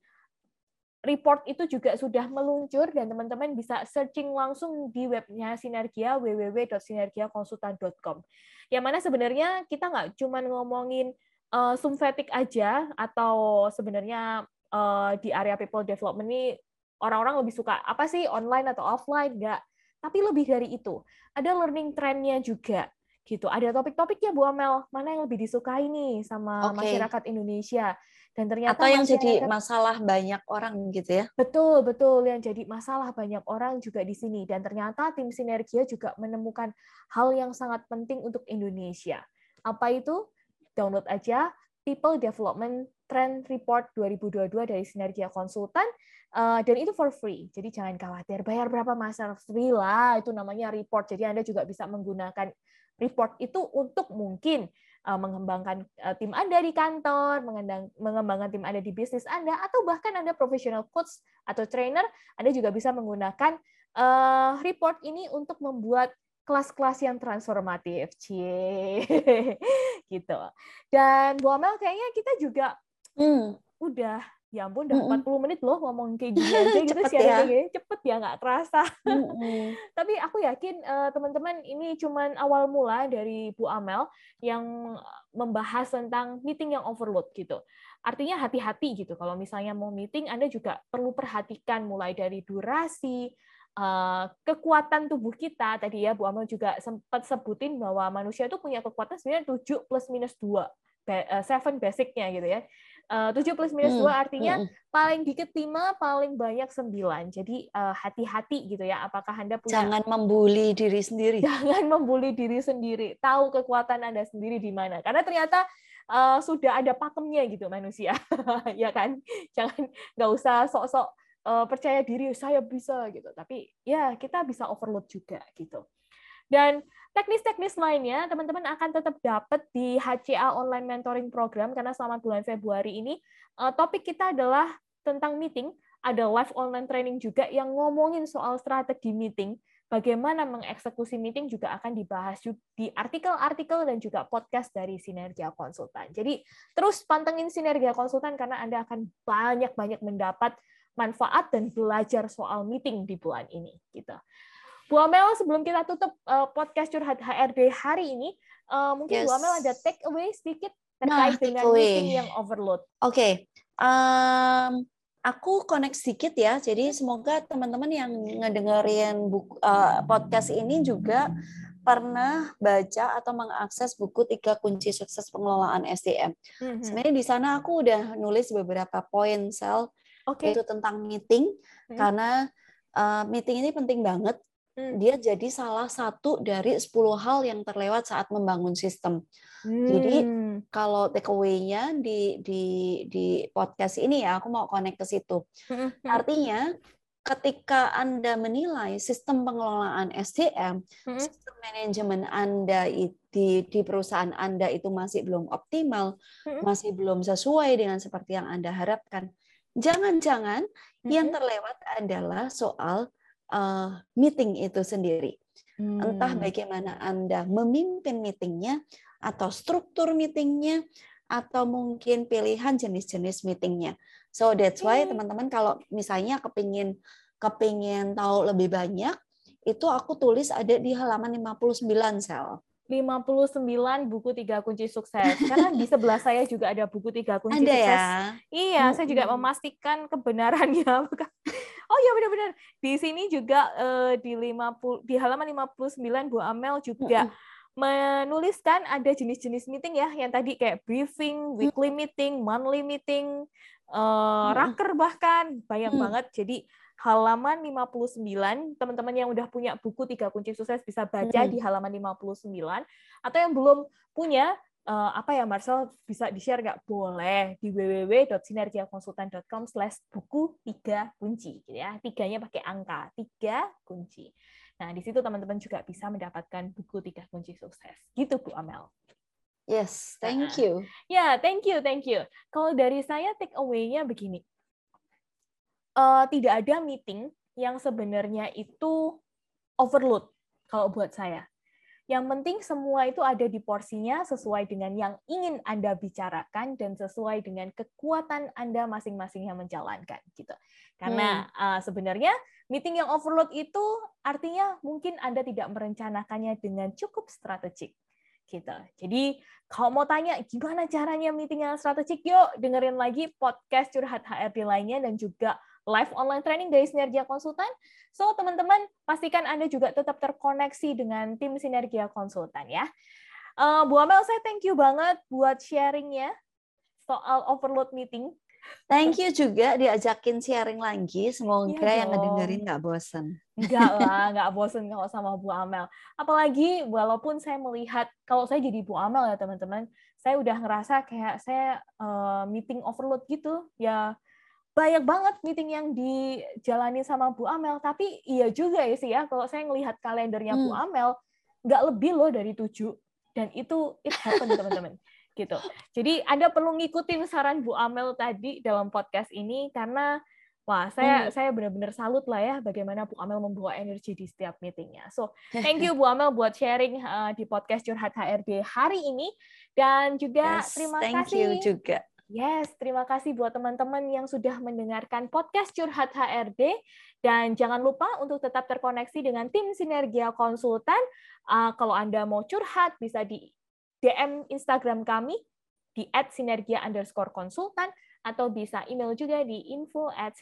S1: report itu juga sudah meluncur dan teman-teman bisa searching langsung di webnya Sinergia www.sinergiakonsultan.com. Yang mana sebenarnya kita nggak cuma ngomongin uh, Sumvetic aja atau sebenarnya uh, di area people development ini orang-orang lebih suka apa sih online atau offline nggak? Tapi lebih dari itu, ada learning trendnya juga gitu. Ada topik-topiknya Bu Amel, mana yang lebih disukai nih sama okay. masyarakat Indonesia?
S2: Dan ternyata atau yang jadi masalah banyak orang gitu ya.
S1: Betul, betul yang jadi masalah banyak orang juga di sini dan ternyata tim Sinergia juga menemukan hal yang sangat penting untuk Indonesia. Apa itu? Download aja People Development Trend Report 2022 dari Sinergia Konsultan uh, dan itu for free. Jadi jangan khawatir bayar berapa masa free lah itu namanya report. Jadi Anda juga bisa menggunakan report itu untuk mungkin uh, mengembangkan uh, tim Anda di kantor, mengembangkan tim Anda di bisnis Anda, atau bahkan Anda professional coach atau trainer, Anda juga bisa menggunakan uh, report ini untuk membuat kelas-kelas yang transformatif, cie, gitu. Dan Bu Amel kayaknya kita juga hmm. udah ya ampun udah mm -mm. 40 menit loh ngomong kayak gini aja gitu sih ya. gini cepet ya nggak kerasa mm -mm. tapi aku yakin uh, teman-teman ini cuman awal mula dari Bu Amel yang membahas tentang meeting yang overload gitu artinya hati-hati gitu kalau misalnya mau meeting Anda juga perlu perhatikan mulai dari durasi uh, kekuatan tubuh kita tadi ya Bu Amel juga sempat sebutin bahwa manusia itu punya kekuatan sebenarnya 7 plus minus 2 eh, seven basicnya gitu ya Eh, tujuh plus minus dua hmm, artinya hmm. paling dikit lima, paling banyak sembilan. Jadi uh, hati-hati gitu ya. Apakah anda punya?
S2: Jangan membuli diri sendiri.
S1: Jangan membuli diri sendiri. Tahu kekuatan anda sendiri di mana. Karena ternyata uh, sudah ada pakemnya gitu manusia, ya kan? Jangan nggak usah sok-sok uh, percaya diri saya bisa gitu. Tapi ya kita bisa overload juga gitu. Dan Teknis-teknis lainnya teman-teman akan tetap dapat di HCA Online Mentoring Program karena selama bulan Februari ini eh, topik kita adalah tentang meeting, ada live online training juga yang ngomongin soal strategi meeting, bagaimana mengeksekusi meeting juga akan dibahas di artikel-artikel dan juga podcast dari Sinergia Konsultan. Jadi terus pantengin Sinergia Konsultan karena Anda akan banyak-banyak mendapat manfaat dan belajar soal meeting di bulan ini gitu. Bu Amel, sebelum kita tutup uh, podcast curhat HRD hari ini, uh, mungkin yes. Bu Amel ada take away sedikit terkait nah, dengan meeting yang overload.
S2: Oke, okay. um, aku connect sedikit ya. Jadi semoga teman-teman yang ngedengerin buku, uh, podcast ini juga pernah baca atau mengakses buku tiga kunci sukses pengelolaan SDM. Mm-hmm. Sebenarnya di sana aku udah nulis beberapa poin sel okay. itu tentang meeting mm-hmm. karena uh, meeting ini penting banget Hmm. dia jadi salah satu dari 10 hal yang terlewat saat membangun sistem. Hmm. Jadi kalau takeaway-nya di di di podcast ini ya aku mau connect ke situ. Hmm. Artinya ketika Anda menilai sistem pengelolaan SDM, hmm. sistem manajemen Anda di di perusahaan Anda itu masih belum optimal, hmm. masih belum sesuai dengan seperti yang Anda harapkan. Jangan-jangan hmm. yang terlewat adalah soal uh, meeting itu sendiri. Hmm. Entah bagaimana Anda memimpin meetingnya, atau struktur meetingnya, atau mungkin pilihan jenis-jenis meetingnya. So that's why teman-teman kalau misalnya kepingin kepingin tahu lebih banyak, itu aku tulis ada di halaman 59 sel.
S1: 59 buku tiga kunci sukses. Karena di sebelah saya juga ada buku tiga kunci
S2: ada
S1: sukses.
S2: Ya?
S1: Iya, saya juga memastikan kebenarannya. oh iya benar-benar. Di sini juga uh, di 50 di halaman 59 Bu Amel juga menuliskan ada jenis-jenis meeting ya yang tadi kayak briefing, weekly meeting, monthly meeting, uh, raker bahkan banyak banget. Jadi halaman 59. Teman-teman yang udah punya buku tiga kunci sukses bisa baca hmm. di halaman 59 atau yang belum punya uh, apa ya Marcel bisa di-share nggak? Boleh di www.sinergiakonsultan.com slash buku tiga kunci gitu ya. Tiganya pakai angka, tiga kunci. Nah, di situ teman-teman juga bisa mendapatkan buku tiga kunci sukses. Gitu Bu Amel.
S2: Yes, thank you.
S1: Ya, yeah, thank you, thank you. Kalau dari saya take away-nya begini uh, tidak ada meeting yang sebenarnya itu overload kalau buat saya. Yang penting semua itu ada di porsinya sesuai dengan yang ingin Anda bicarakan dan sesuai dengan kekuatan Anda masing-masing yang menjalankan gitu. Karena hmm. uh, sebenarnya meeting yang overload itu artinya mungkin Anda tidak merencanakannya dengan cukup strategik gitu. Jadi kalau mau tanya gimana caranya meeting yang strategik, yuk dengerin lagi podcast curhat HRD lainnya dan juga live online training dari Sinergia Konsultan. So teman-teman pastikan Anda juga tetap terkoneksi dengan tim Sinergia Konsultan ya. Uh, Bu Amel, saya thank you banget buat sharingnya soal overload meeting.
S2: Thank you juga diajakin sharing lagi. Semoga ya yang ngedengerin nggak bosen.
S1: Enggak lah, nggak bosen kalau sama Bu Amel. Apalagi walaupun saya melihat, kalau saya jadi Bu Amel ya teman-teman, saya udah ngerasa kayak saya uh, meeting overload gitu. Ya banyak banget meeting yang dijalani sama Bu Amel. Tapi iya juga ya sih ya, kalau saya ngelihat kalendernya hmm. Bu Amel, nggak lebih loh dari tujuh. Dan itu it happen teman-teman gitu. Jadi Anda perlu ngikutin saran Bu Amel tadi dalam podcast ini karena wah saya hmm. saya benar-benar salut lah ya bagaimana Bu Amel membawa energi di setiap meetingnya. So thank you Bu Amel buat sharing uh, di podcast Curhat HRD hari ini dan juga yes, terima
S2: thank
S1: kasih
S2: you juga.
S1: Yes, terima kasih buat teman-teman yang sudah mendengarkan podcast Curhat HRD. Dan jangan lupa untuk tetap terkoneksi dengan tim Sinergia Konsultan. Uh, kalau Anda mau curhat, bisa di DM Instagram kami di underscore konsultan atau bisa email juga di info at.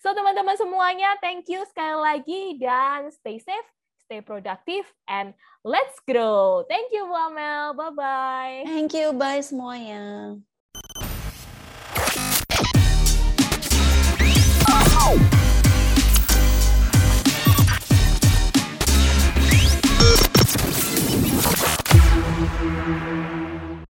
S1: So teman-teman semuanya, thank you sekali lagi dan stay safe, stay productive, and let's grow. Thank you Bu Amel, bye-bye.
S2: Thank you, bye semuanya.